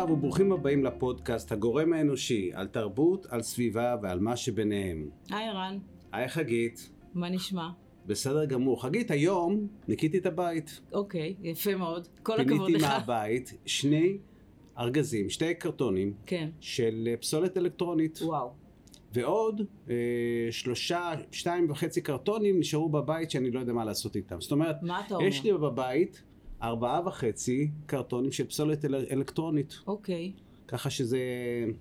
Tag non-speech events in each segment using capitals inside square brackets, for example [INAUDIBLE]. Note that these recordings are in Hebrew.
רב וברוכים הבאים לפודקאסט הגורם האנושי על תרבות, על סביבה ועל מה שביניהם. היי ערן, היי חגית, מה נשמע? בסדר גמור. חגית, היום ניקיתי את הבית. אוקיי, יפה מאוד. כל הכבוד פיניתי לך. מהבית שני ארגזים, שתי קרטונים כן, של אה, פסולת אלקטרונית. וואו. ועוד אה, שלושה, שתיים וחצי קרטונים נשארו בבית שאני לא יודע מה לעשות איתם. זאת אומרת, מה אתה אומר? יש לי בבית ארבעה וחצי קרטונים של פסולת אל- אלקטרונית. אוקיי, ככה שזה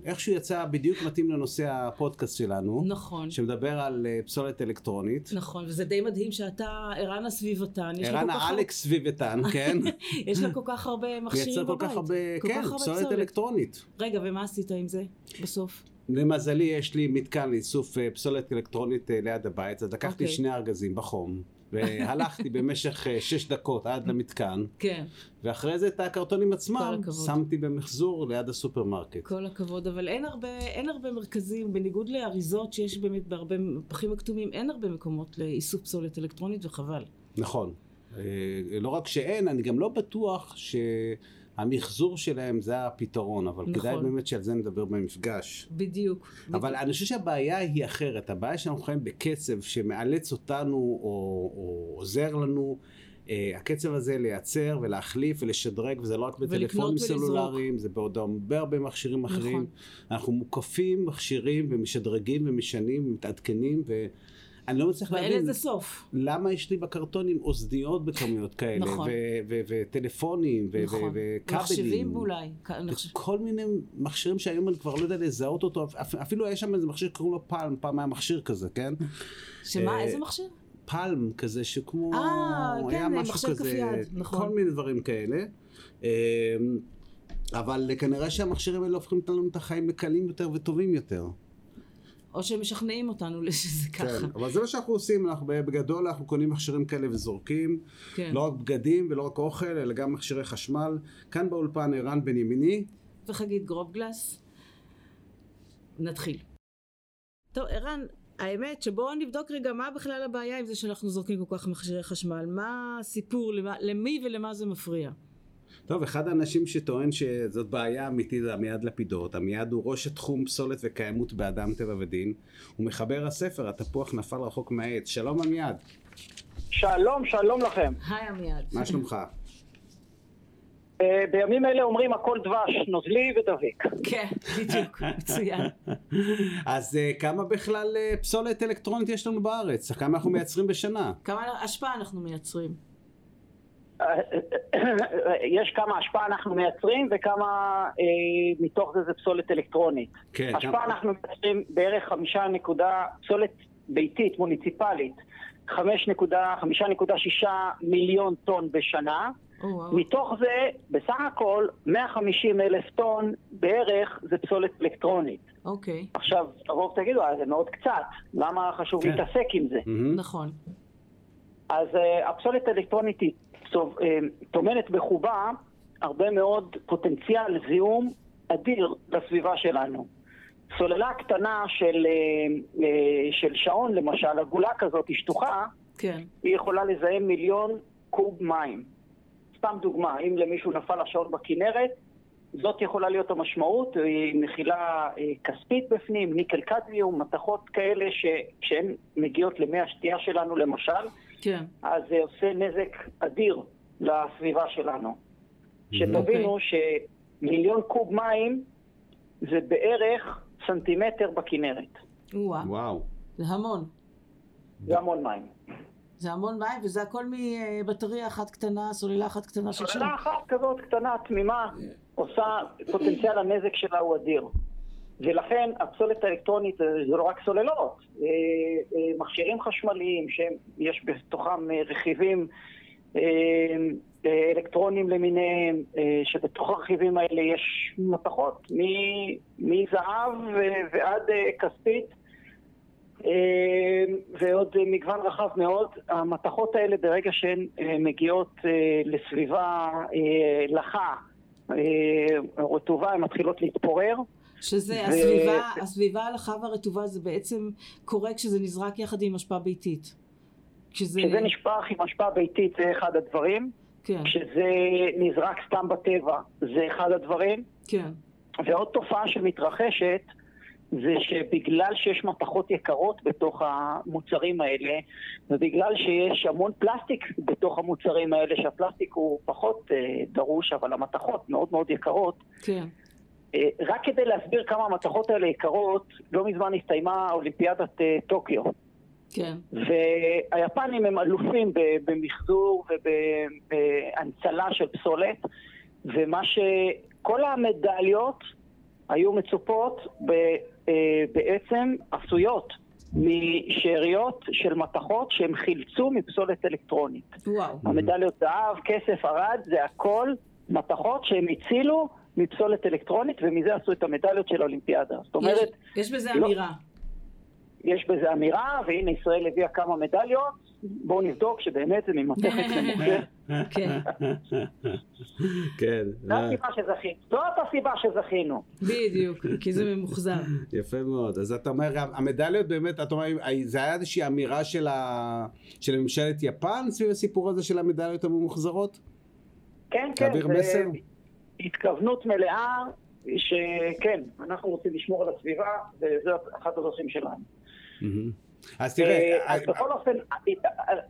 איכשהו יצא בדיוק מתאים לנושא הפודקאסט שלנו. נכון. שמדבר על אה, פסולת אלקטרונית. נכון, וזה די מדהים שאתה ערן הסביבתן. יש ערן כל כך האלכס סביבתן, כן? [LAUGHS] יש לה כל כך הרבה מכשירים מייצר בבית. כל כך הרבה, כל כן, כך הרבה פסולת אלקטרונית. רגע, ומה עשית עם זה בסוף? למזלי יש לי מתקן לאיסוף אה, פסולת אלקטרונית אה, ליד הבית, אז לקחתי אוקיי. שני ארגזים בחום, והלכתי במשך אה, שש דקות עד למתקן, כן, ואחרי זה את הקרטונים עצמם. שמתי במחזור ליד הסופרמרקט. כל הכבוד, אבל אין הרבה, אין הרבה מרכזים, בניגוד לאריזות שיש באמת בהרבה פחים הכתומים, אין הרבה מקומות לאיסוף פסולת אלקטרונית וחבל. נכון. אה, לא רק שאין, אני גם לא בטוח שהמחזור שלהם זה הפתרון, אבל נכון. כדאי באמת שעל זה נדבר במפגש. בדיוק. אבל אני חושב שהבעיה היא אחרת, הבעיה שאנחנו חיים בקצב שמאלץ אותנו או, או עוזר לנו, אה, הקצב הזה לייצר ולהחליף ולשדרג, וזה לא רק בטלפונים. סלולריים, זה בעוד הרבה הרבה מכשירים אחרים. נכון. אנחנו מוקפים מכשירים ומשדרגים ומשנים ומתעדכנים, ואני לא מצליח ואין להבין לזה סוף. למה יש לי בקרטונים אוזניות בכמויות כאלה, נכון. וטלפונים, נכון. וכבלים. מחשבים אולי. אני כל מיני מכשירים שהיום אני כבר לא יודע לזהות אותו, אפ- אפילו היה שם איזה מכשיר שקוראים לו פלם, פעם היה מכשיר כזה, כן? שמה, אה, איזה מכשיר? פלם כזה שכמו, אה, כן, היה משהו מחשב כף כזה, יד, נכון. כל מיני דברים כאלה. אמ, אבל כנראה שהמכשירים האלה הופכים לנו את החיים לקלים יותר וטובים יותר. או שהם משכנעים אותנו [LAUGHS] שזה ככה. כן, אבל זה מה שאנחנו עושים, אנחנו בגדול אנחנו קונים מכשירים כאלה וזורקים, כן. לא רק בגדים ולא רק אוכל, אלא גם מכשירי חשמל. כאן באולפן ערן בן ימיני, וחגית גרובגלס. נתחיל. טוב, ערן, האמת שבואו נבדוק רגע מה בכלל הבעיה עם זה שאנחנו זורקים כל כך מכשירי חשמל. מה הסיפור, למה, למי ולמה זה מפריע? טוב, אחד האנשים שטוען שזאת בעיה אמיתית זה עמיעד לפידות. עמיעד הוא ראש התחום פסולת וקיימות באדם טבע ודין. הוא מחבר הספר "התפוח נפל רחוק מהעץ". שלום עמיעד, שלום, שלום לכם. היי עמיעד. מה שלומך? אה, בימים אלה אומרים הכל דבש, נוזלי ודביק. כן, בדיוק, מצוין. [LAUGHS] אז אה, כמה בכלל אה, פסולת אלקטרונית יש לנו בארץ? כמה אנחנו מייצרים בשנה? כמה השפעה אנחנו מייצרים? אה, יש כמה השפעה אנחנו מייצרים וכמה אה, מתוך זה זה פסולת אלקטרונית. כן, השפעה כמה- אנחנו מייצרים בערך חמישה נקודה, פסולת ביתית, מוניציפלית, חמש נקודה, חמישה נקודה שישה מיליון טון בשנה. או, וואו. מתוך זה, בסך הכל, 150 אלף טון בערך זה פסולת אלקטרונית. אוקיי, עכשיו, הרוב תגידו, זה מאוד קצת, למה חשוב כן. להתעסק עם זה? מהמם. נכון. אז uh, הפסולת האלקטרונית היא טומנת בחובה הרבה מאוד פוטנציאל זיהום אדיר לסביבה שלנו. סוללה קטנה של, uh, uh, של שעון, למשל, עגולה כזאת שטוחה, כן, היא יכולה לזהם מיליון קוב מים. סתם דוגמה, אם למישהו נפל השעון בכנרת, זאת יכולה להיות המשמעות, היא מכילה אה, כספית בפנים, ניקל קדמיום, מתכות כאלה שכשהן מגיעות למי השתייה שלנו למשל, כן. אז זה עושה נזק אדיר לסביבה שלנו. שתבינו שמיליון קוב מים זה בערך סנטימטר בכנרת. וואו, וואו. זה המון. זה המון מים. זה המון מים, וזה הכל מבטריה אחת קטנה, סוללה אחת קטנה של שם. סוללה אחת כזאת קטנה, תמימה, עושה, פוטנציאל הנזק שלה הוא אדיר. ולכן הפסולת האלקטרונית זה זה לא רק סוללות, אה, אה, מכשירים חשמליים שיש בתוכם אה, רכיבים אה, אה, אלקטרונים למיניהם, אה, שבתוך הרכיבים האלה יש מתכות מזהב ועד אה, כספית. אה, ועוד אה, מגוון רחב מאוד. המתכות האלה ברגע שהן אה, מגיעות אה, לסביבה אה, לחה, אה, רטובה, הן מתחילות להתפורר. שזה ו- הסביבה, הסביבה הלכה והרטובה זה בעצם קורה כשזה נזרק יחד עם אשפה ביתית. כשזה... כשזה נשפך עם השפעה ביתית זה אחד הדברים. כן, כשזה נזרק סתם בטבע, זה אחד הדברים. כן. ועוד תופעה שמתרחשת זה שבגלל שיש מתכות יקרות בתוך המוצרים האלה, ובגלל שיש המון פלסטיק בתוך המוצרים האלה, שהפלסטיק הוא פחות אה, דרוש, אבל המתכות מאוד מאוד יקרות, כן. אה, רק כדי להסביר כמה המתכות האלה יקרות, לא מזמן הסתיימה אולימפיאדת אה, טוקיו. כן. והיפנים הם אלופים במחזור ובהנצלה של פסולת, ומה שכל המדליות היו מצופות ב- אה, בעצם עשויות משאריות של מתכות שהם חילצו מפסולת אלקטרונית. וואו. המדליות זהב, כסף, ארד, זה הכל מתכות שהם הצילו מפסולת אלקטרונית ומזה עשו את המדליות של האולימפיאדה. זאת יש, אומרת, יש בזה לא- אמירה. יש בזה אמירה, והנה ישראל הביאה כמה מדליות, בואו נבדוק שבאמת זה ממתכת [LAUGHS] למוכר. כן, כן, זו הסיבה שזכינו. זאת הסיבה שזכינו. בדיוק, כי זה ממוחזר. יפה מאוד. אז אתה אומר, המדליות באמת, אתה אומר, זה היה איזושהי אמירה של, ממשלת יפן סביב הסיפור הזה של המדליות הממוחזרות? כן, כן, זה מסר. התכוונות מלאה, שכן, אנחנו רוצים לשמור על הסביבה, וזו אחת הדרכים שלנו. מהמם. אז תראה, אה, אז בכל אופן,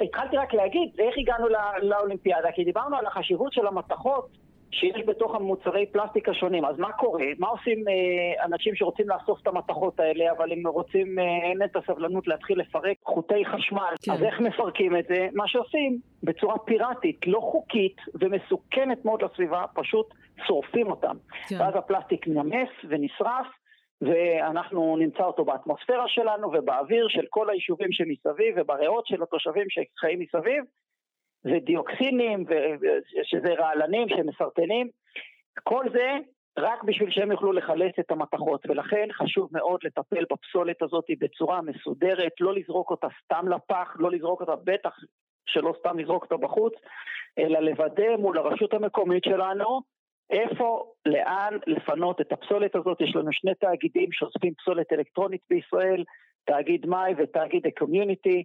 התחלתי רק להגיד איך הגענו לא- לאולימפיאדה, כי דיברנו על החשיבות של המתכות שיש בתוך המוצרי פלסטיק השונים. אז מה קורה? מה עושים אה, אנשים שרוצים לאסוף את המתכות האלה, אבל הם רוצים, אה, אין את הסבלנות להתחיל לפרק חוטי חשמל. כן. אז איך מפרקים את זה? מה שעושים, בצורה פיראטית, לא חוקית ומסוכנת מאוד לסביבה, פשוט שורפים אותם. כן. ואז הפלסטיק נמס ונשרף, ואנחנו נמצא אותו באטמוספירה שלנו ובאוויר של כל היישובים שמסביב ובריאות של התושבים שחיים מסביב, ודיוקסינים, שזה רעלנים שמסרטנים, כל זה רק בשביל שהם יוכלו לחלץ את המתכות, ולכן חשוב מאוד לטפל בפסולת הזאת בצורה מסודרת, לא לזרוק אותה סתם לפח, לא לזרוק אותה, בטח שלא סתם לזרוק אותה בחוץ, אלא לוודא מול הרשות המקומית שלנו איפה, לאן לפנות את הפסולת הזאת. יש לנו שני תאגידים שאוספים פסולת אלקטרונית בישראל, תאגיד מאי ותאגיד הקומיוניטי.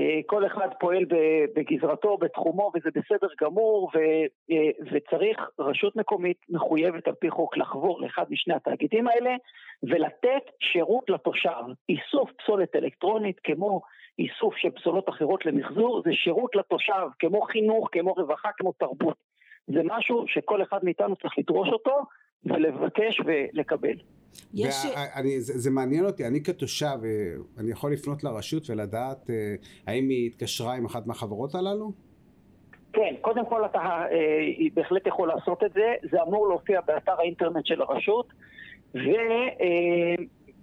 אה, כל אחד פועל בגזרתו, בתחומו, וזה בסדר גמור, ו, אה, וצריך, רשות מקומית מחויבת על פי חוק לחבור לאחד משני התאגידים האלה, ולתת שירות לתושב. איסוף פסולת אלקטרונית כמו איסוף של פסולות אחרות למחזור, זה שירות לתושב, כמו חינוך, כמו רווחה, כמו תרבות. זה משהו שכל אחד מאיתנו צריך לדרוש אותו ולבקש ולקבל. יש... וה- אני, זה, זה מעניין אותי, אני כתושב, אה, אני יכול לפנות לרשות ולדעת אה, האם היא התקשרה עם אחת מהחברות הללו? כן, קודם כל אתה אה, בהחלט יכול לעשות את זה, זה אמור להופיע באתר האינטרנט של הרשות,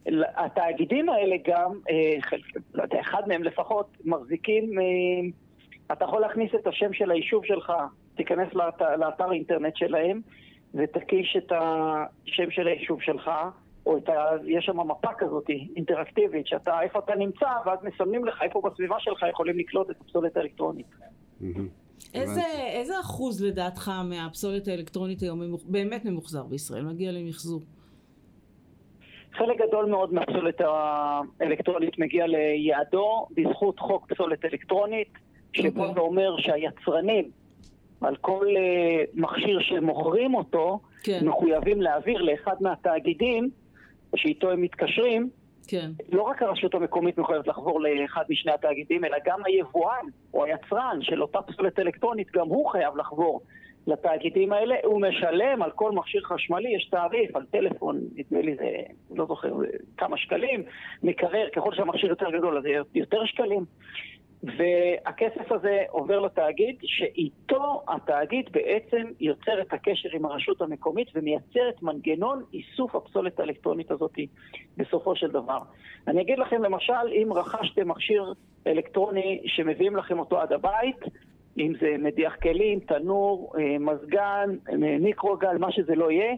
והתאגידים האלה גם, אה, חלק- לא יודע, אחד מהם לפחות, מחזיקים, אה, אתה יכול להכניס את השם של היישוב שלך, תיכנס לאת, לאתר האינטרנט שלהם ותקיש את השם של היישוב שלך, או את ה... יש שם מפה כזאת אינטראקטיבית, שאתה, איפה אתה נמצא, ואז מסמנים לך איפה בסביבה שלך יכולים לקלוט את הפסולת האלקטרונית. איזה. איזה אחוז לדעתך מהפסולת האלקטרונית היום באמת ממוחזר בישראל, מגיע למחזור? חלק גדול מאוד מהפסולת האלקטרונית מגיע ליעדו בזכות חוק פסולת אלקטרונית, אוקיי. ואומר שהיצרנים על כל אה, מכשיר שמוכרים אותו, כן, מחויבים להעביר לאחד מהתאגידים שאיתו הם מתקשרים, כן, לא רק הרשות המקומית מחויבת לחבור לאחד משני התאגידים, אלא גם היבואן או היצרן של אותה פסולת אלקטרונית, גם הוא חייב לחבור לתאגידים האלה. הוא משלם על כל מכשיר חשמלי, יש תעריף, על טלפון, נדמה לי זה, לא זוכר, כמה שקלים, מקרר, ככל שהמכשיר יותר גדול אז יותר שקלים. והכסף הזה עובר לתאגיד, שאיתו התאגיד בעצם יוצר את הקשר עם הרשות המקומית ומייצר את מנגנון איסוף הפסולת האלקטרונית הזאת בסופו של דבר. אני אגיד לכם למשל, אם רכשתם מכשיר אלקטרוני שמביאים לכם אותו עד הבית, אם זה מדיח כלים, תנור, אה, מזגן, אה, מיקרוגל, מה שזה לא יהיה,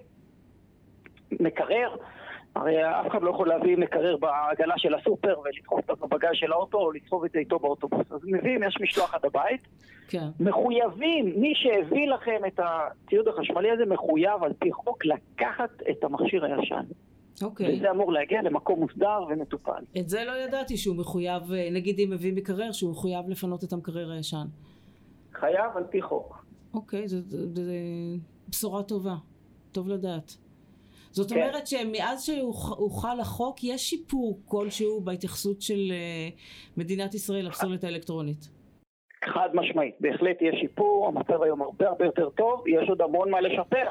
מקרר, הרי אף אחד לא יכול להביא מקרר בעגלה של הסופר ולדחוף אותו בבגז של האוטו או לסחוב את זה איתו באוטובוס. אז מביאים, יש משלוח עד הבית, כן. מחויבים, מי שהביא לכם את הציוד החשמלי הזה מחויב על פי חוק לקחת את המכשיר הישן. אוקיי. וזה אמור להגיע למקום מוסדר ומטופל. את זה לא ידעתי שהוא מחויב, אה, נגיד אם מביא מקרר, שהוא מחויב לפנות את המקרר הישן. חייב על פי חוק. אוקיי, זו בשורה טובה. טוב לדעת. זאת כן. אומרת שמאז שהוחל החוק יש שיפור כלשהו בהתייחסות של אה, מדינת ישראל לפסולת האלקטרונית. חד משמעית, בהחלט יש שיפור, המצב היום הרבה הרבה יותר טוב, יש עוד המון מה לשפר.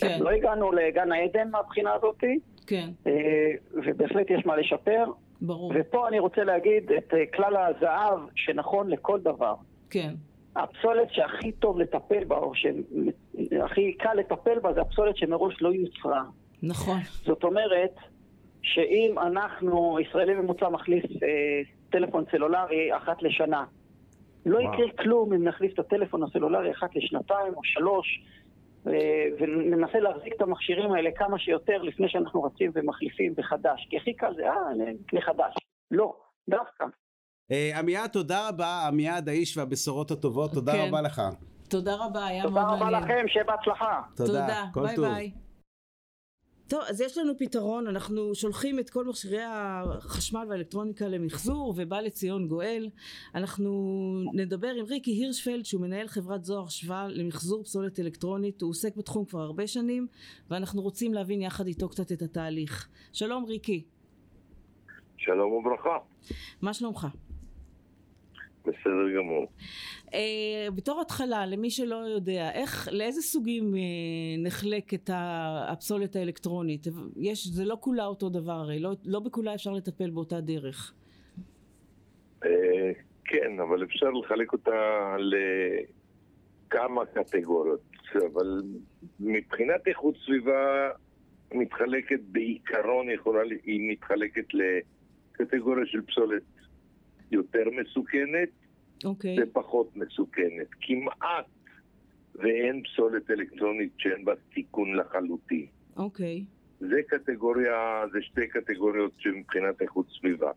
כן. לא הגענו לגן העדן מהבחינה הזאת, כן, אה, ובהחלט יש מה לשפר. ברור. ופה אני רוצה להגיד את אה, כלל הזהב שנכון לכל דבר. כן, הפסולת שהכי טוב לטפל בה, או שהכי קל לטפל בה, זה הפסולת שמראש לא יוצרה. נכון. זאת אומרת, שאם אנחנו, ישראלי ממוצע מחליף אה, טלפון סלולרי אחת לשנה, לא וואו. יקרה כלום אם נחליף את הטלפון הסלולרי אחת לשנתיים או שלוש, אה, וננסה להחזיק את המכשירים האלה כמה שיותר לפני שאנחנו רצים ומחליפים בחדש. כי הכי קל זה, אה, נקנה חדש. לא, דווקא. אה, עמיעד, תודה רבה, עמיעד האיש והבשורות הטובות, תודה כן. רבה לך. תודה רבה, היה תודה מאוד רבה מעניין. לכם, שיהיה בהצלחה. תודה, כל ביי טוב. ביי. טוב, אז יש לנו פתרון, אנחנו שולחים את כל מכשירי החשמל והאלקטרוניקה למחזור, ובא לציון גואל. אנחנו נדבר עם ריקי הירשפלד, שהוא מנהל חברת זוהר שווה למחזור פסולת אלקטרונית. הוא עוסק בתחום כבר הרבה שנים, ואנחנו רוצים להבין יחד איתו קצת את התהליך. שלום ריקי, שלום וברכה, מה שלומך? בסדר גמור. אה, בתור התחלה, למי שלא יודע, איך, לאיזה סוגים אה, נחלקת הפסולת האלקטרונית? יש, זה לא כולה אותו דבר הרי, לא, לא בכולה אפשר לטפל באותה דרך. אה, כן, אבל אפשר לחלק אותה לכמה קטגוריות, אבל מבחינת איכות סביבה מתחלקת בעיקרון, יכולה, היא מתחלקת לקטגוריה של פסולת יותר מסוכנת אוקיי, ופחות מסוכנת. כמעט ואין פסולת אלקטרונית שאין בה סיכון לחלוטין. אוקיי, זה קטגוריה, זה שתי קטגוריות שמבחינת איכות סביבה.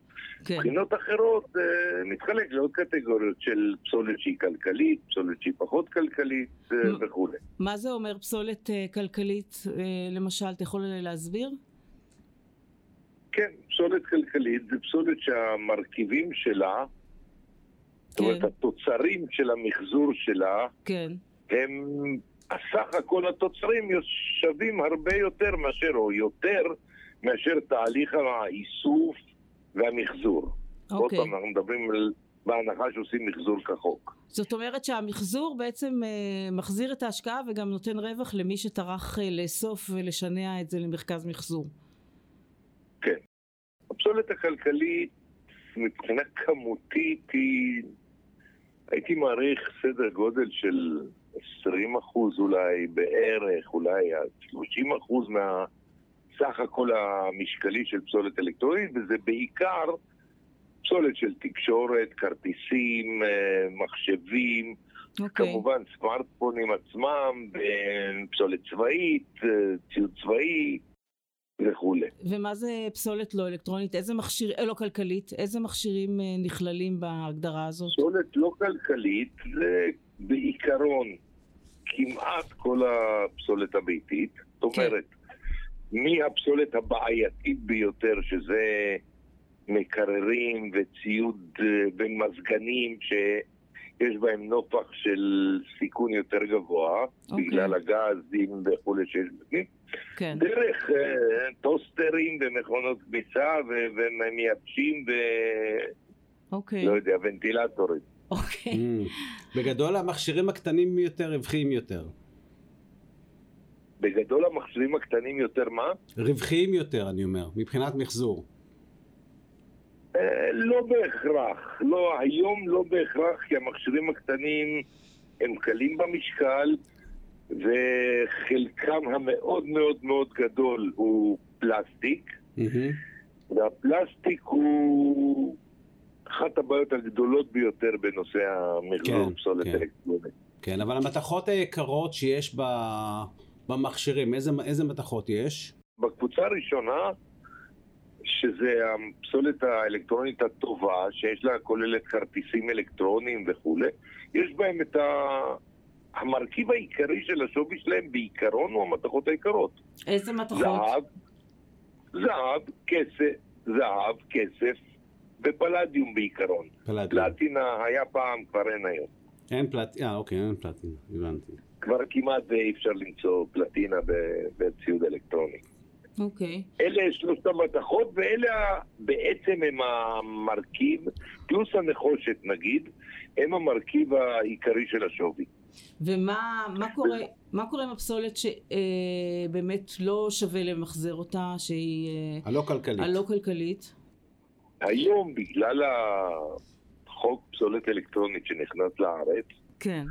כן, מבחינות אחרות אה, מתחלק לעוד קטגוריות של פסולת שהיא כלכלית, פסולת שהיא פחות כלכלית אה, וכולי. מה זה אומר פסולת אה, כלכלית, אה, למשל, אתה יכול להסביר? כן, פסולת כלכלית זה פסולת שהמרכיבים שלה, זאת אומרת כן. התוצרים של המחזור שלה, כן, הם, הסך הכל התוצרים שווים הרבה יותר מאשר, או יותר מאשר תהליך האיסוף והמחזור. עוד אוקיי. פעם, אנחנו מדברים על, בהנחה שעושים מחזור כחוק. זאת אומרת שהמחזור בעצם אה, מחזיר את ההשקעה וגם נותן רווח למי שטרח אה, לאסוף ולשנע את זה למרכז מחזור. הפסולת הכלכלית, מבחינה כמותית, היא, הייתי מעריך סדר גודל של 20 אחוז אולי בערך, אולי עד 30 אחוז מהסך הכל המשקלי של פסולת אלקטרונית, וזה בעיקר פסולת של תקשורת, כרטיסים, אה, מחשבים, אוקיי. כמובן סמארטפונים עצמם, אה, פסולת צבאית, אה, ציוד צבאי וכולי. ומה זה פסולת לא אלקטרונית? איזה מכשיר, אה, לא כלכלית, איזה מכשירים אה, נכללים בהגדרה הזאת? פסולת לא כלכלית זה בעיקרון כמעט כל הפסולת הביתית. זאת כן. אומרת, מהפסולת הבעייתית ביותר, שזה מקררים וציוד אה, ומזגנים שיש בהם נופח של סיכון יותר גבוה, אוקיי. בגלל הגזים וכולי שיש בפנים, כן, דרך אה, טוסטרים ומכונות כביסה ו- ומייבשים אוקיי, ולא יודע, ונטילטורים. אוקיי. Mm. בגדול המכשירים הקטנים יותר רווחיים יותר. בגדול המכשירים הקטנים יותר מה? רווחיים יותר, אני אומר, מבחינת מחזור. אה, לא בהכרח. לא, היום לא בהכרח, כי המכשירים הקטנים הם קלים במשקל, וחלקם המאוד מאוד מאוד גדול הוא פלסטיק, מהמם. והפלסטיק הוא אחת הבעיות הגדולות ביותר בנושא המחזור כן, פסולת כן. אלקטרונית. כן, אבל המתכות היקרות שיש ב... במכשירים, איזה, איזה מתכות יש? בקבוצה הראשונה, שזה הפסולת האלקטרונית הטובה, שיש לה כוללת כרטיסים אלקטרוניים וכולי, יש בהם את ה... המרכיב העיקרי של השווי שלהם בעיקרון הוא המתכות היקרות. איזה מתכות? זהב, זהב, כסף, זהב, כסף ופלדיום בעיקרון. פלדיום. פלטינה היה פעם, כבר אין היום. אין פלטינה, אה, אוקיי, אין פלטינה, הבנתי. כבר כמעט ואי אפשר למצוא פלטינה ב- בציוד אלקטרוני. אוקיי. אלה שלושת המתכות, ואלה בעצם הם המרכיב, פלוס הנחושת נגיד, הם המרכיב העיקרי של השווי. ומה מה קורה, מה קורה עם הפסולת שבאמת לא שווה למחזר אותה, שהיא אה, הלא כלכלית. הלא כלכלית? היום, בגלל החוק פסולת אלקטרונית שנכנס לארץ, כן.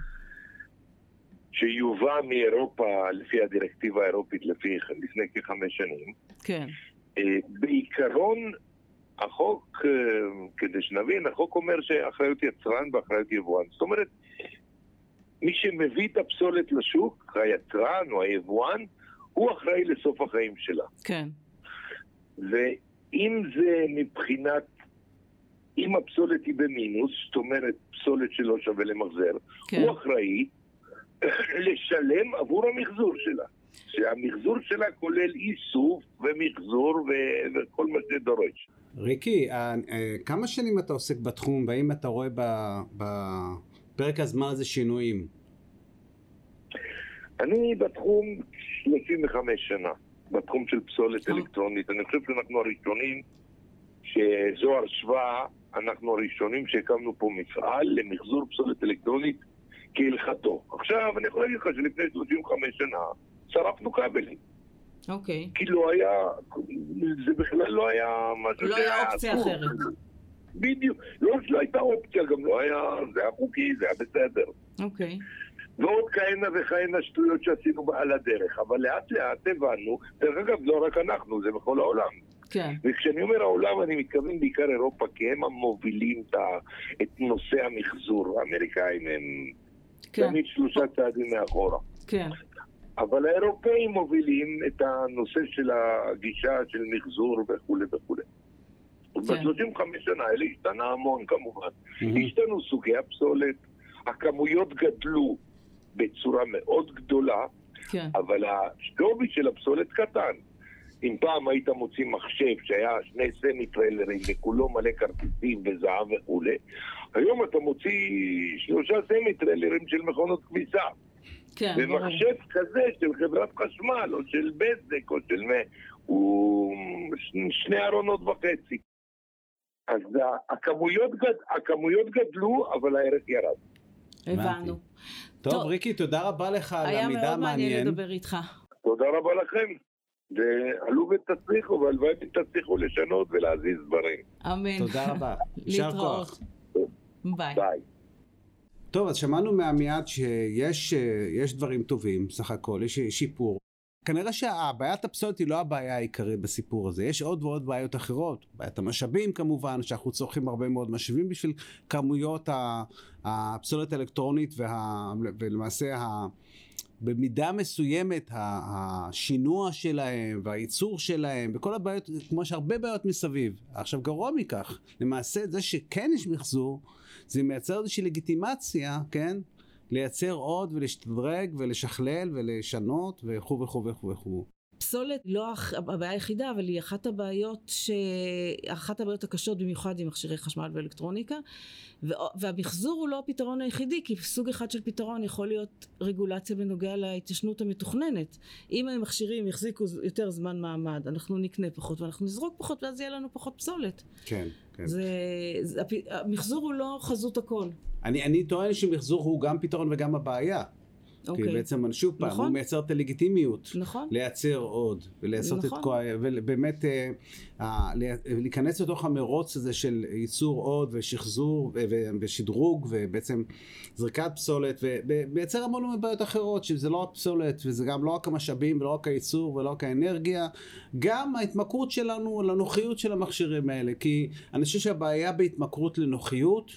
שיובא מאירופה לפי הדירקטיבה האירופית לפי, לפני כחמש שנים, כן. אה, בעיקרון החוק, אה, כדי שנבין, החוק אומר שאחריות יצרן ואחריות יבואן. זאת אומרת, מי מביא את הפסולת לשוק, היצרן או היבואן, הוא אחראי לסוף החיים שלה. כן. ואם זה מבחינת, אם הפסולת היא במינוס, זאת אומרת פסולת שלא שווה למחזר, כן. הוא אחראי לשלם עבור המחזור שלה. שהמחזור שלה כולל איסוף ומחזור ו- וכל מה שדורש. ריקי, אה, אה, כמה שנים אתה עוסק בתחום, והאם אתה רואה בפרק הזמן הזה שינויים? אני בתחום 35 שנה, בתחום של פסולת אה. אלקטרונית. אני חושב שאנחנו הראשונים, שזוהר שווה, אנחנו הראשונים שהקמנו פה מפעל למחזור פסולת אלקטרונית כהלכתו. עכשיו, אני יכול להגיד לך שלפני 35 שנה שרפנו כבלים. אוקיי. כי לא היה, זה בכלל לא היה משהו לא היה אופציה. אחרת. בדיוק. לא שלא הייתה אופציה, גם לא היה, זה היה חוקי, זה היה בסדר. אוקיי. ועוד כהנה וכהנה שטויות שעשינו על הדרך. אבל לאט לאט הבנו, דרך אגב, לא רק אנחנו, זה בכל העולם. כן. וכשאני אומר העולם, אני מתכוון בעיקר אירופה, כי הם המובילים את נושא המחזור. האמריקאים הם כן. תמיד שלושה צעדים מאחורה. כן. אבל האירופאים מובילים את הנושא של הגישה של מחזור וכולי וכולי. ב-35 שנה האלה השתנה המון כמובן. השתנו סוגי הפסולת, הכמויות גדלו בצורה מאוד גדולה, כן. אבל השווי של הפסולת קטן. אם פעם היית מוציא מחשב שהיה שני סמי טריילרים וכולו מלא כרטיסים וזהב וכולי, היום אתה מוציא שלושה סמי טריילרים של מכונות כביסה. כן. ומחשב כזה של חברת חשמל או של בזק או של מה, הוא ש- שני ארונות וחצי. אז הכמויות, גד... הכמויות גדלו, אבל הערך ירד. הבנו. טוב, טוב. ריקי, תודה רבה לך על היה המידע מאוד מעניין המעניין. לדבר איתך. תודה רבה לכם. ועלו ותצליחו, והלוואי ותצליחו לשנות ולהזיז דברים. אמן. תודה רבה. [LAUGHS] יישר. כוח. ביי. ביי. טוב, אז שמענו מעמיעד שיש אה, יש דברים טובים, סך הכל, יש שיפור. כנראה שהבעיית הפסולת היא לא הבעיה העיקרית בסיפור הזה, יש עוד ועוד בעיות אחרות. בעיית המשאבים כמובן, שאנחנו צורכים הרבה מאוד משאבים בשביל כמויות הפסולת האלקטרונית, וה, ולמעשה ה, במידה מסוימת השינוע שלהם והייצור שלהם וכל הבעיות, כמו שהרבה בעיות מסביב. עכשיו גרוע מכך, למעשה זה שכן יש מחזור, זה מייצר איזושהי לגיטימציה, כן? לייצר עוד ולהשתדרג ולשכלל ולשנות וכו' וכו' וכו' וכו'. פסולת לא הבעיה היחידה, אבל היא אחת הבעיות, ש... אחת הבעיות הקשות במיוחד עם מכשירי חשמל ואלקטרוניקה. ו... והמחזור הוא לא הפתרון היחידי, כי סוג אחד של פתרון יכול להיות רגולציה בנוגע להתיישנות המתוכננת. אם המכשירים יחזיקו יותר זמן מעמד, אנחנו נקנה פחות ואנחנו נזרוק פחות, ואז יהיה לנו פחות פסולת. כן, כן. זה... זה... המחזור הוא לא חזות הכל. אני, אני טוען שמחזור הוא גם פתרון וגם הבעיה. כי אוקיי. בעצם, שוב פעם, נכון. הוא מייצר את הלגיטימיות. נכון? לייצר עוד, ולעשות נכון. את כל, ובאמת אה, אה, להיכנס לתוך המרוץ הזה של ייצור עוד ושחזור ו- ו- ושדרוג ובעצם זריקת פסולת ומייצר המון בעיות אחרות שזה לא רק פסולת וזה גם לא רק המשאבים ולא רק הייצור ולא רק האנרגיה גם ההתמכרות שלנו לנוחיות של המכשירים האלה כי אני חושב שהבעיה בהתמכרות לנוחיות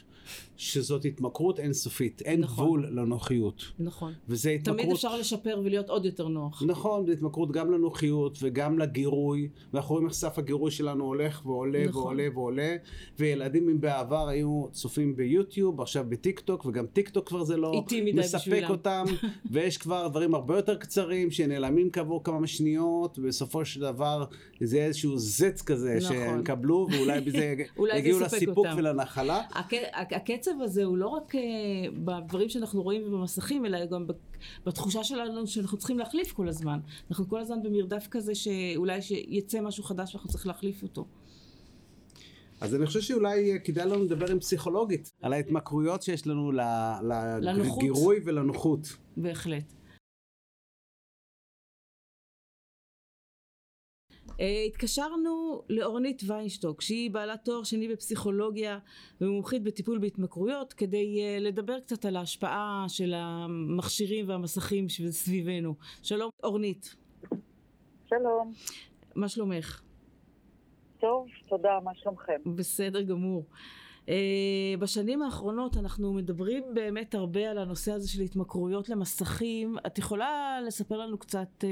שזאת התמכרות אינסופית אין נכון. גבול לנוחיות נכון. וזה התמכרות תמיד אפשר לשפר ולהיות עוד יותר נוח. נכון, זו התמכרות גם לנוחיות וגם לגירוי, ואנחנו רואים איך סף הגירוי שלנו הולך ועולה נכון. ועולה ועולה, וילדים אם בעבר היו צופים ביוטיוב, עכשיו בטיק טוק, וגם טיק טוק כבר זה לא מספק בשבילם. אותם, [LAUGHS] ויש כבר דברים הרבה יותר קצרים שנעלמים כעבור כמה שניות, ובסופו של דבר זה איזשהו זץ כזה נכון. שהם יקבלו, ואולי בזה [LAUGHS] זה יגיעו לסיפוק אותם. ולנחלה. הק- הקצב הקצב הזה הוא לא רק אה, בדברים שאנחנו רואים במסכים, אלא גם בתחושה שלנו שאנחנו צריכים להחליף כל הזמן. אנחנו כל הזמן במרדף כזה שאולי שיצא משהו חדש ואנחנו צריכים להחליף אותו. אז אני חושב שאולי כדאי לנו לדבר עם פסיכולוגית על ההתמכרויות שיש לנו לגירוי ולנוחות. בהחלט. התקשרנו לאורנית ויינשטוק שהיא בעלת תואר שני בפסיכולוגיה ומומחית בטיפול בהתמכרויות כדי אה, לדבר קצת על ההשפעה של המכשירים והמסכים סביבנו. שלום אורנית. שלום. מה שלומך? טוב, תודה, מה שלומכם? בסדר גמור. Uh, בשנים האחרונות אנחנו מדברים באמת הרבה על הנושא הזה של התמכרויות למסכים. את יכולה לספר לנו קצת uh,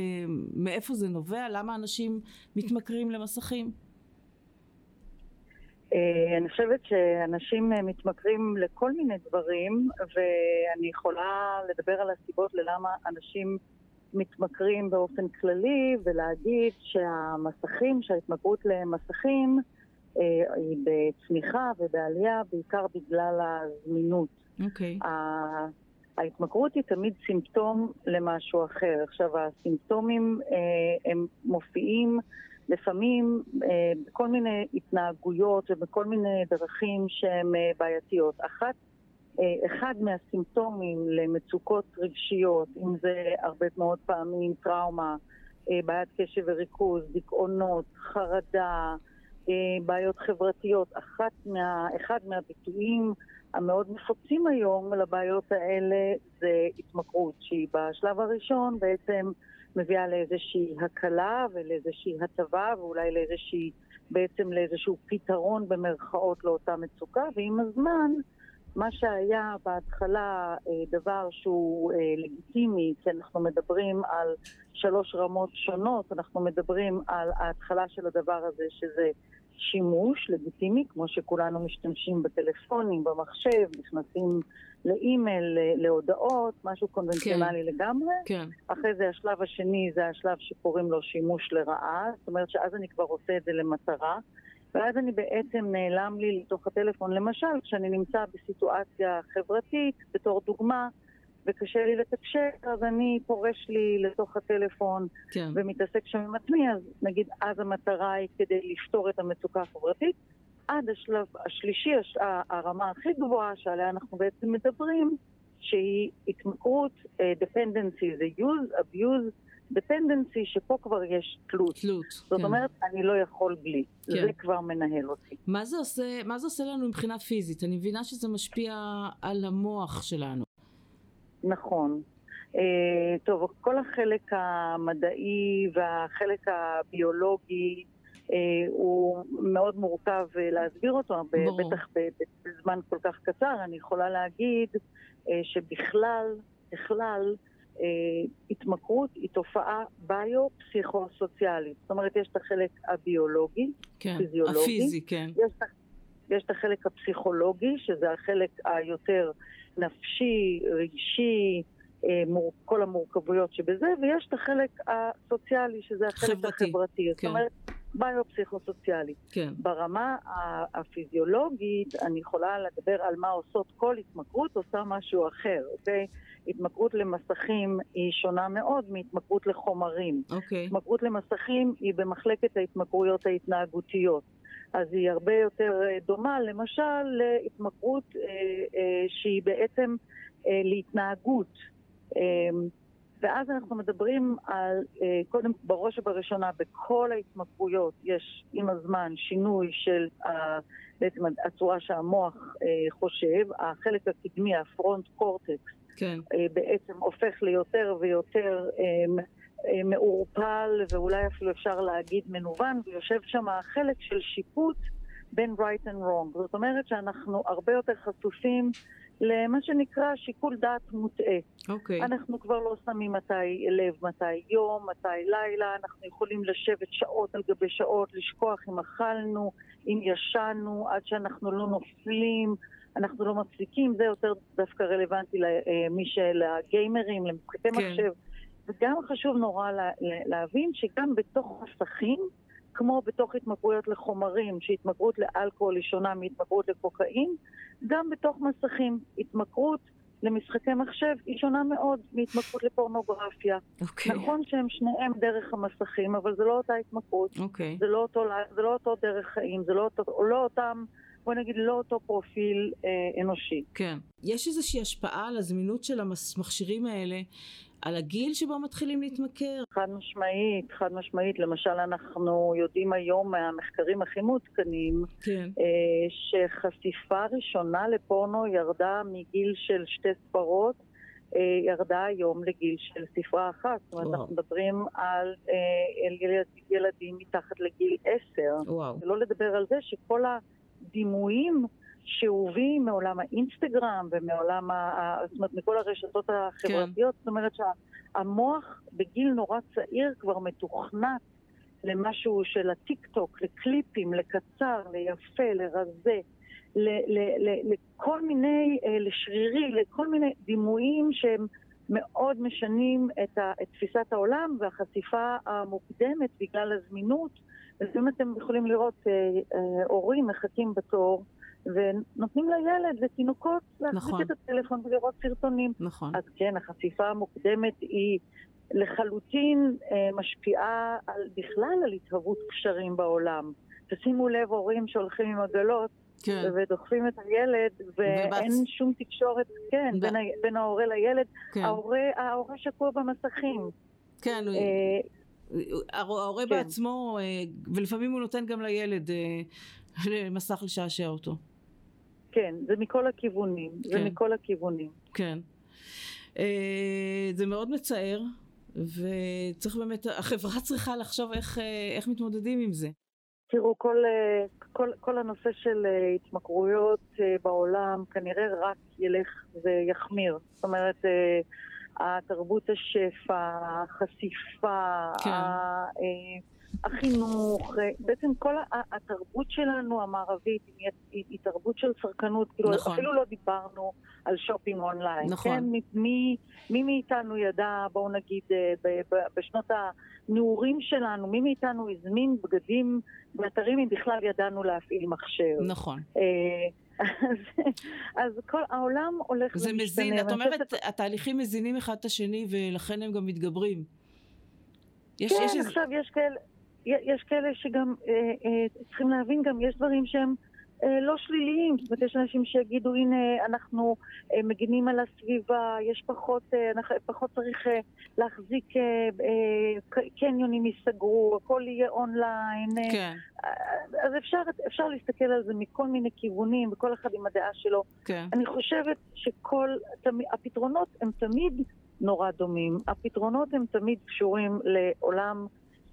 מאיפה זה נובע? למה אנשים מתמכרים למסכים? Uh, אני חושבת שאנשים מתמכרים לכל מיני דברים, ואני יכולה לדבר על הסיבות ללמה אנשים מתמכרים באופן כללי, ולהגיד שהמסכים, שההתמכרות למסכים, אה, היא בצמיחה ובעלייה בעיקר בגלל הזמינות. אוקיי. Okay. ההתמכרות היא תמיד סימפטום למשהו אחר. עכשיו, הסימפטומים אה, הם מופיעים לפעמים אה, בכל מיני התנהגויות ובכל מיני דרכים שהן בעייתיות. אחת, אחד מהסימפטומים למצוקות רגשיות, אם זה הרבה מאוד פעמים טראומה, בעיית קשב וריכוז, דיכאונות, חרדה, אה, בעיות חברתיות. אחת מה, אחד מהביטויים המאוד נפוצים היום לבעיות האלה זה התמכרות, שהיא בשלב הראשון בעצם מביאה לאיזושהי הקלה ולאיזושהי הטבה ואולי לאיזושהי, בעצם לאיזשהו פתרון במרכאות לאותה מצוקה, ועם הזמן מה שהיה בהתחלה אה, דבר שהוא אה, לגיטימי, כי אנחנו מדברים על שלוש רמות שונות, אנחנו מדברים על ההתחלה של הדבר הזה שזה שימוש לגיטימי, כמו שכולנו משתמשים בטלפונים, במחשב, נכנסים לאימייל, להודעות, משהו קונבנציונלי כן. לגמרי. כן. אחרי זה השלב השני זה השלב שקוראים לו שימוש לרעה, זאת אומרת שאז אני כבר עושה את זה למטרה. ואז אני בעצם נעלם לי לתוך הטלפון. למשל, כשאני נמצא בסיטואציה חברתית, בתור דוגמה, וקשה לי לתקשר, אז אני פורש לי לתוך הטלפון כן. ומתעסק שם עם עצמי, אז נגיד אז המטרה היא כדי לפתור את המצוקה החברתית. עד השלב השלישי, הרמה הכי גבוהה שעליה אנחנו בעצם מדברים, שהיא התמכרות, uh, dependency, זה use, abuse, dependency, שפה כבר יש תלות. תלות, זאת כן. אומרת, אני לא יכול בלי. כן. זה כבר מנהל אותי. מה זה, עושה, מה זה עושה לנו מבחינה פיזית? אני מבינה שזה משפיע על המוח שלנו. נכון. Uh, טוב, כל החלק המדעי והחלק הביולוגי uh, הוא מאוד מורכב uh, להסביר אותו, ברור. בטח בזמן כל כך קצר. אני יכולה להגיד שבכלל, בכלל, התמכרות היא תופעה ביו-פסיכו-סוציאלית. זאת אומרת, יש את החלק הביולוגי, כן, פיזיולוגי. הפיזי, כן. יש, יש את החלק הפסיכולוגי, שזה החלק היותר... נפשי, רגשי, אה, כל המורכבויות שבזה, ויש את החלק הסוציאלי, שזה החלק חברתי, החברתי. כן. זאת אומרת, ביו-פסיכו-סוציאלי. כן. ברמה הפיזיולוגית, אני יכולה לדבר על מה עושות כל התמכרות, עושה משהו אחר, אוקיי? התמכרות למסכים היא שונה מאוד מהתמכרות לחומרים. אוקיי. התמכרות למסכים היא במחלקת ההתמכרויות ההתנהגותיות. אז היא הרבה יותר אה, דומה למשל להתמכרות אה, אה, שהיא בעצם להתנהגות. ואז אנחנו מדברים על, קודם, בראש ובראשונה, בכל ההתמכרויות יש עם הזמן שינוי של בעצם הצורה שהמוח חושב, החלק הקדמי, הפרונט קורטקס, כן. בעצם הופך ליותר ויותר מעורפל ואולי אפילו אפשר להגיד מנוון, ויושב שם החלק של שיפוט בין right and wrong. זאת אומרת שאנחנו הרבה יותר חשופים למה שנקרא שיקול דעת מוטעה. אוקיי. Okay. אנחנו כבר לא שמים מתי לב, מתי יום, מתי לילה, אנחנו יכולים לשבת שעות על גבי שעות, לשכוח אם אכלנו, אם ישנו, עד שאנחנו לא נופלים. אנחנו לא מפסיקים, זה יותר דווקא רלוונטי למי של הגיימרים, למשחקי כן. מחשב. וגם חשוב נורא לה, להבין שגם בתוך מסכים כמו בתוך התמכרויות לחומרים, שהתמכרות לאלכוהול היא שונה מהתמכרות לקוקאין, גם בתוך מסכים. התמכרות למשחקי מחשב היא שונה מאוד מהתמכרות לפורנוגרפיה. אוקיי. נכון שהם שניהם דרך המסכים, אבל זה לא אותה התמכרות, אוקיי. זה לא אותו, זה לא אותו דרך חיים, זה לא, אותו, לא אותם, בוא נגיד, לא אותו פרופיל אה, אנושי. כן. יש איזושהי השפעה על הזמינות של המכשירים האלה, על הגיל שבו מתחילים להתמכר? חד משמעית, חד משמעית. למשל, אנחנו יודעים היום מהמחקרים הכי מעודכנים, כן. אה, שחשיפה ראשונה לפורנו ירדה מגיל של שתי ספרות, אה, ירדה היום לגיל של ספרה אחת. זאת אומרת. אנחנו מדברים על אה, על ילד, ילדים מתחת לגיל עשר. וואו. שלא לדבר על זה שכל הדימויים שאובים מעולם האינסטגרם ומעולם, ה... זאת אומרת, מכל הרשתות החברתיות, זאת אומרת שהמוח בגיל נורא צעיר כבר מתוכנת למשהו של הטיק טוק, לקליפים, לקצר, ליפה, לרזה, ל- ל- ל- לכל מיני, אה, לשרירי, לכל מיני דימויים שהם מאוד משנים את, ה, את תפיסת העולם והחשיפה המוקדמת בגלל הזמינות. לפעמים אתם יכולים לראות אה, אה, הורים מחכים בתור ונותנים לילד, לתינוקות, להחזיק נכון. את הטלפון ולראות סרטונים. נכון. אז כן, החשיפה המוקדמת היא לחלוטין אה, משפיעה על, בכלל על התהוות קשרים בעולם. תשימו לב, הורים שהולכים עם עגלות כן. ודוחפים את הילד, ואין ובצ- שום תקשורת, כן, ב- בין, ה- בין ההורה לילד. כן. ההורה, ההורה שקוע במסכים. כן. הוא- אה, ההורה ההורה כן. בעצמו, אה, ולפעמים הוא נותן גם לילד אה, [LAUGHS] מסך לשעשע אותו. כן, זה מכל הכיוונים. זה כן. מכל הכיוונים. כן. אה, זה מאוד מצער, וצריך באמת, החברה צריכה לחשוב איך, אה, איך מתמודדים עם זה. תראו, כל, אה, כל, כל הנושא של אה, התמכרויות בעולם כנראה רק ילך ויחמיר. זאת אומרת, התרבות השפע, החשיפה, כן. ה- החינוך, אה, בעצם כל התרבות שלנו המערבית היא, היא, היא תרבות של צרכנות, כאילו נכון. אפילו לא דיברנו על שופינג אונליין. נכון. כן? מי, מי, מי מאיתנו ידע, בואו נגיד, אה, בשנות הנעורים שלנו, מי מאיתנו הזמין בגדים באתרים אם בכלל ידענו להפעיל מחשב. נכון. אה, אז, אז כל העולם הולך זה ומשתנה. מזין, את אומרת, חושבת- התהליכים מזינים אחד את השני, ולכן הם גם מתגברים. יש, כן, יש איזה... עכשיו יש כאלה, יש כאלה שגם אה, אה, צריכים להבין גם, יש דברים שהם אה, לא שליליים. זאת אומרת, יש אנשים שיגידו, הנה, אנחנו אה, מגינים על הסביבה, יש פחות, אה, אנחנו, פחות צריך אה, להחזיק, אה, אה, קניונים ייסגרו, הכל יהיה אונליין. אה, כן, אז אפשר, אפשר להסתכל על זה מכל מיני כיוונים, וכל אחד עם הדעה שלו. כן. אני חושבת שכל, תמי, הפתרונות הם תמיד נורא דומים. הפתרונות הם תמיד קשורים לעולם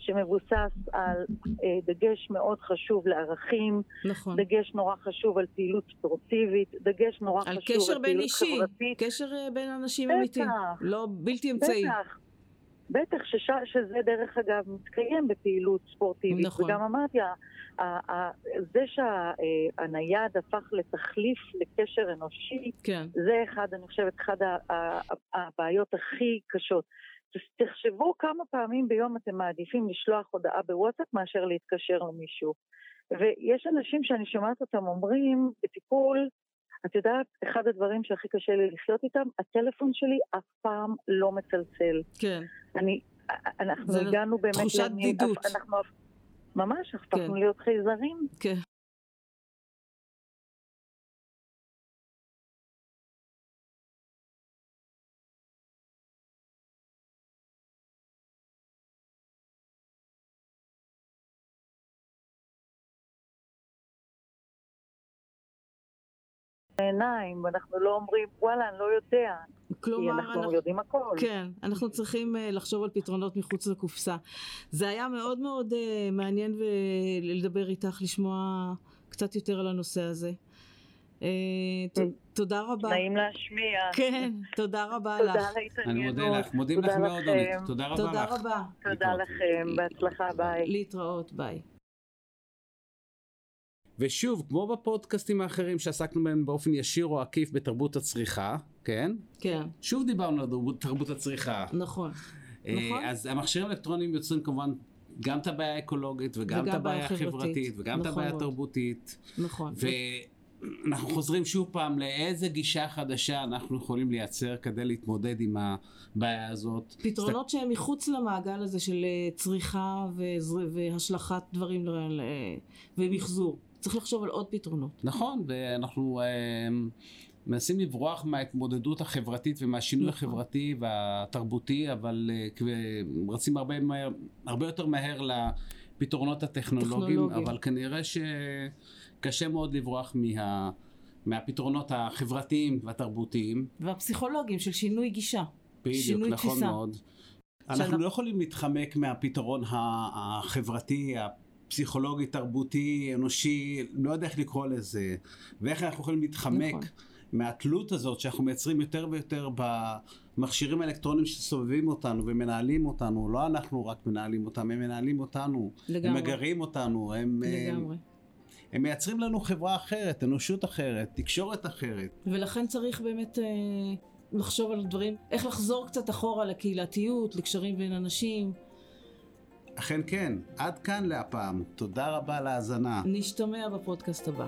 שמבוסס על אה, דגש מאוד חשוב לערכים, נכון. דגש נורא חשוב על פעילות ספורטיבית, דגש נורא על חשוב קשר על בין פעילות אישי, חברתית. קשר אה, בין אנשים בטח. אמיתיים, לא בלתי אמצעי. בטח. בטח, שש, שזה דרך אגב מתקיים בפעילות ספורטיבית. נכון. וגם אמרתי, ה- ה- זה שהנייד הפך לתחליף לקשר אנושי, כן, זה אחד, אני חושבת, ה- הבעיות הכי קשות. תחשבו כמה פעמים ביום אתם מעדיפים לשלוח הודעה בוואטסאפ מאשר להתקשר למישהו. ויש אנשים שאני שומעת אותם אומרים, בטיפול, את יודעת, אחד הדברים שהכי קשה לי לחיות איתם, הטלפון שלי אף פעם לא מצלצל. כן, אני, אנחנו הגענו באמת... תחושת בדידות. אנחנו, ממש, הפכנו כן. להיות חייזרים. כן. עיניים, ואנחנו לא אומרים, וואלה, אני לא יודע, כי כלומר, אנחנו אנחנו... יודעים הכל. כן, אנחנו צריכים uh, לחשוב על פתרונות מחוץ לקופסה. זה היה מאוד מאוד uh, מעניין לדבר איתך, לשמוע קצת יותר על הנושא הזה. Uh, ת. תודה רבה. נעים להשמיע. כן, תודה רבה תודה לך. על ההתעניינות. אני מודה לך, מודים לך תודה מאוד. אורית. תודה רבה לך. תודה רבה. תודה. לכם, בהצלחה, ביי. להתראות, ביי. ושוב, כמו בפודקאסטים האחרים שעסקנו בהם באופן ישיר או עקיף בתרבות הצריכה, כן? כן, שוב דיברנו על תרבות- הצריכה. נכון. אה, נכון. אז המכשירים האלקטרוניים יוצרים כמובן גם את הבעיה האקולוגית, וגם, וגם את הבעיה בעיה חברתית. החברתית, וגם את נכון הבעיה מאוד. התרבותית. נכון. ואנחנו חוזרים שוב פעם לאיזה גישה חדשה אנחנו יכולים לייצר כדי להתמודד עם הבעיה הזאת. פתרונות שהם מחוץ למעגל הזה של אה, צריכה והשלכת דברים ל- ומחזור. צריך לחשוב על עוד פתרונות. נכון, ואנחנו אה, מנסים לברוח מההתמודדות החברתית ומהשינוי נכון. החברתי והתרבותי, אבל אה, רצים הרבה, מהר, הרבה יותר מהר לפתרונות הטכנולוגיים, טכנולוגיים. אבל כנראה שקשה מאוד לברוח מה, מהפתרונות החברתיים והתרבותיים. והפסיכולוגים של שינוי גישה. בדיוק, נכון תפיסה. מאוד. אנחנו שאנחנו- לא יכולים להתחמק מהפתרון החברתי, הפסיכולוגי, תרבותי, אנושי, לא יודע איך לקרוא לזה, ואיך אנחנו יכולים להתחמק נכון. מהתלות הזאת שאנחנו מייצרים יותר ויותר במכשירים האלקטרוניים שסובבים אותנו ומנהלים אותנו, לא אנחנו רק מנהלים אותם, הם מנהלים אותנו, לגמרי. הם מגרים אותנו, הם, לגמרי. הם, הם מייצרים לנו חברה אחרת, אנושות אחרת, תקשורת אחרת. ולכן צריך באמת אה, לחשוב על דברים, איך לחזור קצת אחורה לקהילתיות, לקשרים בין אנשים. אכן כן, עד כאן להפעם, תודה רבה על ההאזנה. נשתמע בפודקאסט הבא.